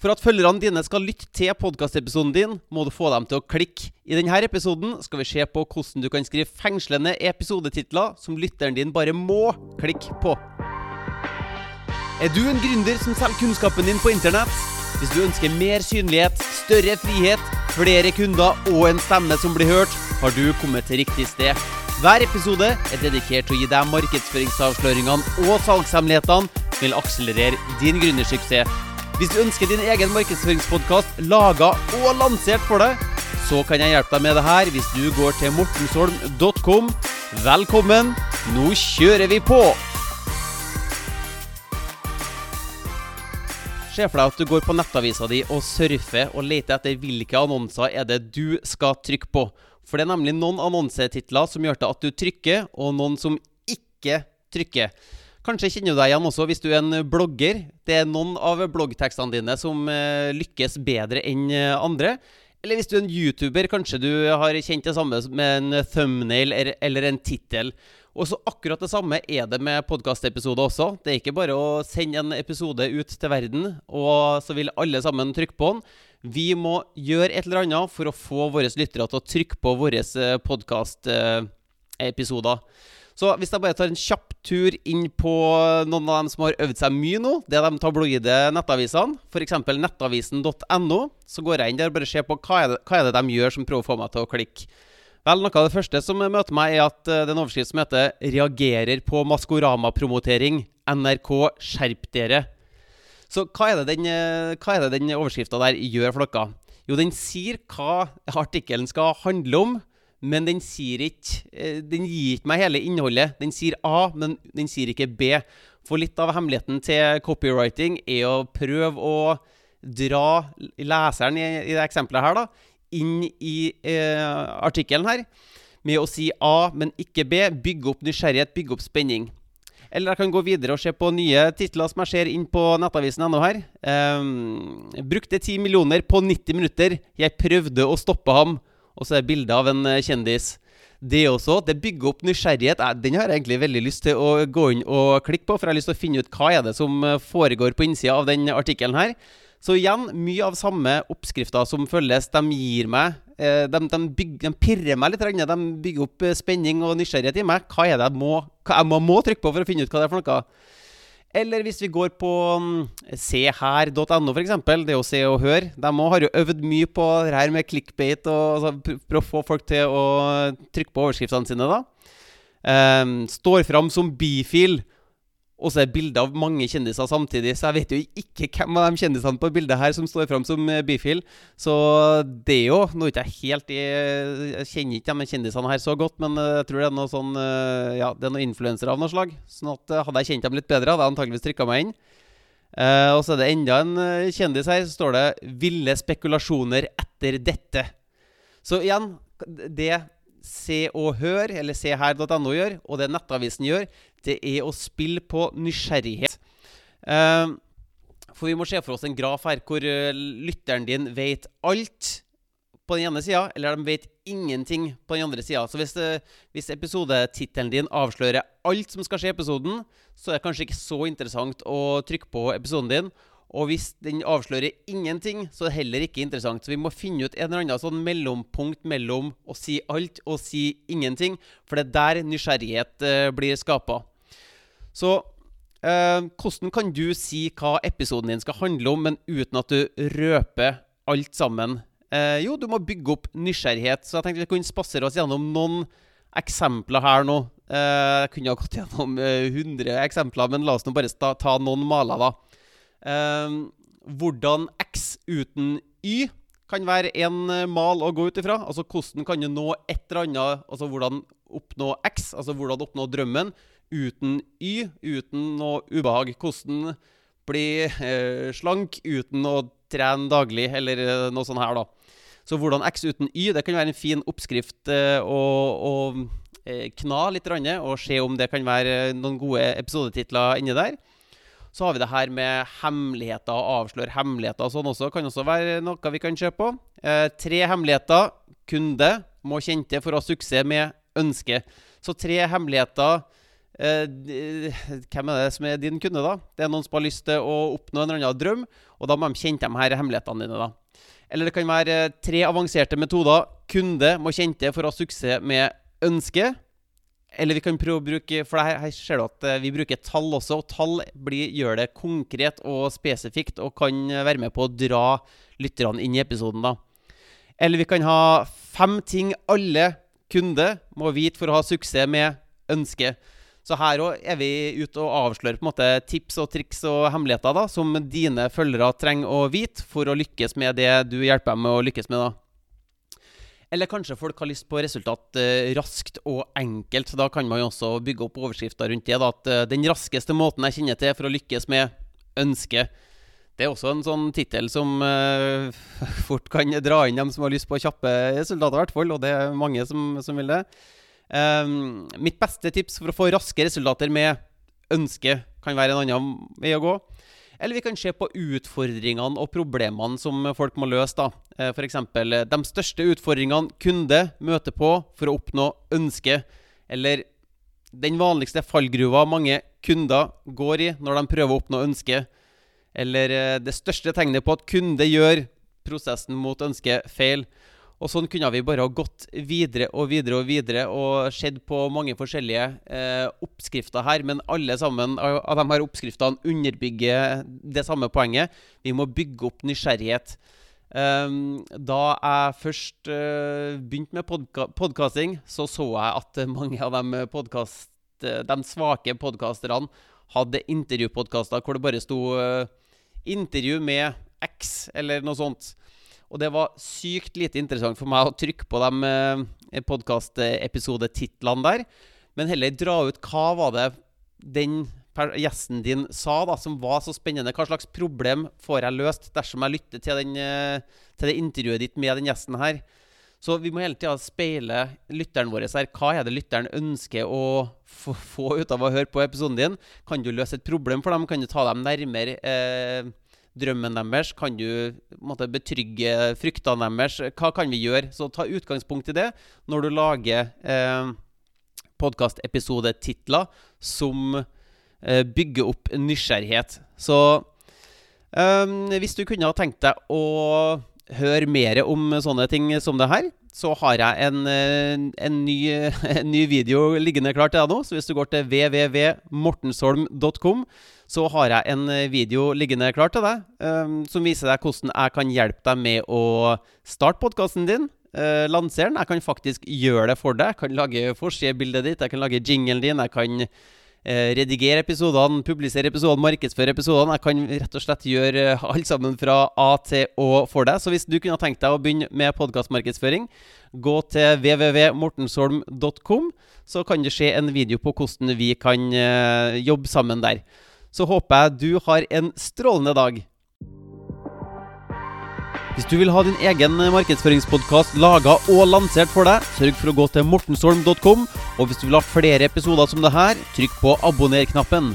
For at følgerne dine skal lytte til podkastepisoden din, må du få dem til å klikke. I denne episoden skal vi se på hvordan du kan skrive fengslende episodetitler som lytteren din bare må klikke på. Er du en gründer som selger kunnskapen din på internett? Hvis du ønsker mer synlighet, større frihet, flere kunder og en stemme som blir hørt, har du kommet til riktig sted. Hver episode er dedikert til å gi deg markedsføringsavsløringene og salgshemmelighetene som vil akselerere din gründersuksess. Hvis du ønsker din egen markedsføringspodkast laga og lansert for deg, så kan jeg hjelpe deg med det her hvis du går til mortensholm.com. Velkommen, nå kjører vi på! Se for deg at du går på nettavisa di og surfer og leter etter hvilke annonser er det du skal trykke på. For det er nemlig noen annonsetitler som gjør til at du trykker, og noen som ikke trykker. Kanskje kjenner du deg igjen også hvis du er en blogger. Det er noen av bloggtekstene dine som eh, lykkes bedre enn eh, andre. Eller hvis du er en YouTuber, kanskje du har kjent det samme med en thumbnail eller en tittel. Og så akkurat det samme er det med podkastepisoder også. Det er ikke bare å sende en episode ut til verden, og så vil alle sammen trykke på den. Vi må gjøre et eller annet for å få våre lyttere til å trykke på våre eh, podkastepisoder. Så hvis jeg bare tar en kjapp tur inn på noen av dem som har øvd seg mye nå, det er de tabloide nettavisene, f.eks. nettavisen.no, så går jeg inn der og bare ser på hva er, det, er de gjør som prøver å få meg til å klikke. Vel, Noe av det første som møter meg, er at eh, det er en overskrift som heter 'Reagerer på Maskorama-promotering. NRK, skjerp dere'. Så hva er det den, eh, hva den overskrifta der gjør for dere? Jo, den sier hva artikkelen skal handle om, men den sier ikke eh, Den gir ikke meg hele innholdet. Den sier A, men den sier ikke B. For litt av hemmeligheten til copywriting er å prøve å dra leseren i, i det eksempelet her da, inn i eh, artikkelen her med å si A, men ikke B. Bygge opp nysgjerrighet, bygge opp spenning. Eller jeg kan gå videre og se på nye titler som jeg ser inn på nettavisen.no her. Um, brukte 10 millioner på 90 minutter. Jeg prøvde å stoppe ham og så er det bilde av en eh, kjendis. Det også. Det bygger opp nysgjerrighet. Den har jeg egentlig veldig lyst til å gå inn og klikke på, for jeg har lyst til å finne ut hva er det som eh, foregår på innsida av den artikkelen her. Så igjen, mye av samme oppskrifter som følges, de gir meg eh, de, de, bygger, de, pirrer meg litt. De bygger opp spenning og nysgjerrighet i meg. Hva er det jeg må, jeg må, må trykke på for å finne ut hva det er for noe? Eller hvis vi går på um, seher.no, f.eks. Det å se og høre. De har jo øvd mye på det her med clickbait og altså, prøve å få folk til å trykke på overskriftene sine. da. Um, står fram som bifil og så er bilde av mange kjendiser samtidig, så jeg vet jo ikke hvem av de kjendisene på bildet her som står fram som eh, bifil. Så det er jo Nå er ikke helt i Jeg kjenner ikke de kjendisene her så godt, men eh, jeg tror det er noe sånn eh, Ja, det er noen influensere av noe slag. Sånn at hadde jeg kjent dem litt bedre, hadde jeg antakeligvis trykka meg inn. Eh, og så er det enda en kjendis her, så står det 'Ville spekulasjoner etter dette'. Så igjen, det Se og Hør, eller seher.no gjør, og det Nettavisen gjør, det er å spille på nysgjerrighet. Uh, for vi må se for oss en graf her hvor uh, lytteren din vet alt på den ene sida, eller de vet ingenting på den andre sida. Så hvis, uh, hvis episodetittelen din avslører alt som skal skje i episoden, så er det kanskje ikke så interessant å trykke på episoden din. Og hvis den avslører ingenting, så er det heller ikke interessant. Så vi må finne ut en eller annen sånn mellompunkt mellom å si alt og si ingenting. For det er der nysgjerrighet uh, blir skapa. Så eh, hvordan kan du si hva episoden din skal handle om, men uten at du røper alt sammen? Eh, jo, du må bygge opp nysgjerrighet. Så jeg tenkte vi kunne spasere oss gjennom noen eksempler her nå. jeg kunne ha gått gjennom 100 eksempler, men la oss nå bare ta noen maler, da. Ehm, hvordan X uten Y kan være en eh, mal å gå ut ifra. Altså hvordan kan du nå et eller annet Altså hvordan oppnå X, altså hvordan oppnå drømmen, uten Y, uten noe ubehag. Hvordan bli eh, slank uten å trene daglig, eller eh, noe sånt her, da. Så hvordan X uten Y, det kan være en fin oppskrift eh, å, å eh, kna litt, og se om det kan være noen gode episodetitler inni der. Så har vi det her med hemmeligheter og avsløre hemmeligheter og sånn også. Kan også være noe vi kan se på. Eh, tre hemmeligheter kunde må kjente for å ha suksess med ønske. Så tre hemmeligheter Eh, hvem er det som er din kunde, da? Det er noen som har lyst til å oppnå en eller annen drøm, og da må de kjenne de her hemmelighetene dine, da. Eller det kan være tre avanserte metoder kunde må kjenne til for å ha suksess med ønske. Eller vi kan prøve å bruke For her, her ser du at eh, vi bruker tall også, og tall blir, gjør det konkret og spesifikt og kan være med på å dra lytterne inn i episoden, da. Eller vi kan ha fem ting alle kunder må vite for å ha suksess med ønske. Så her òg er vi ute og avslører på en måte tips og triks og hemmeligheter da, som dine følgere trenger å vite for å lykkes med det du hjelper dem med å lykkes med. da. Eller kanskje folk har lyst på resultat eh, raskt og enkelt. Da kan man jo også bygge opp overskrifter rundt det. Da, at eh, den raskeste måten jeg kjenner til for å lykkes med ønske. Det er også en sånn tittel som eh, fort kan dra inn dem som har lyst på kjappe resultater, i hvert fall. Og det er mange som, som vil det. Um, mitt beste tips for å få raske resultater med ønske kan være en annen vei å gå. Eller vi kan se på utfordringene og problemene som folk må løse. da. Eh, F.eks. de største utfordringene kunde møter på for å oppnå ønske. Eller den vanligste fallgruva mange kunder går i når de prøver å oppnå ønske. Eller eh, det største tegnet på at kunde gjør prosessen mot ønske feil. Og sånn kunne vi bare ha gått videre og videre og videre og sett på mange forskjellige eh, oppskrifter her. Men alle sammen av, de her oppskriftene underbygger det samme poenget. Vi må bygge opp nysgjerrighet. Um, da jeg først uh, begynte med podka podkasting, så så jeg at mange av de, podcast, de svake podkasterne hadde intervjupodkaster hvor det bare sto uh, 'intervju med X', eller noe sånt. Og det var sykt lite interessant for meg å trykke på de eh, podkastepisodetitlene der, men heller dra ut hva var det den gjesten din sa da, som var så spennende. Hva slags problem får jeg løst dersom jeg lytter til, den, eh, til det intervjuet ditt med den gjesten her? Så vi må hele tida speile lytteren vår her. Hva er det lytteren ønsker å få ut av å høre på episoden din? Kan du løse et problem for dem? Kan du ta dem nærmere? Eh, drømmen deres? Kan du måtte, betrygge fryktene deres? Hva kan vi gjøre? Så ta utgangspunkt i det når du lager eh, podkastepisodetitler som eh, bygger opp nysgjerrighet. Så eh, hvis du kunne ha tenkt deg å høre mer om sånne ting som det her, så har jeg en, eh, en, ny, en ny, video liggende klar til deg nå. Så hvis du går til www.mortensholm.com, så har jeg en video liggende klar til deg um, som viser deg hvordan jeg kan hjelpe deg med å starte podkasten din. Uh, lansere den. Jeg kan faktisk gjøre det for deg. Jeg kan lage forsidebildet ditt, jeg kan lage jinglen din. Jeg kan Eh, redigere episodene, publisere episodene, markedsføre episodene. Jeg kan rett og slett gjøre eh, alt sammen fra A til Å for deg. Så hvis du kunne tenkt deg å begynne med podkastmarkedsføring, gå til www.mortensholm.com, så kan det skje en video på hvordan vi kan eh, jobbe sammen der. Så håper jeg du har en strålende dag. Hvis du vil ha din egen markedsføringspodkast laga og lansert for deg, sørg for å gå til mortensholm.com. Og hvis du vil ha flere episoder som det her, trykk på abonner-knappen.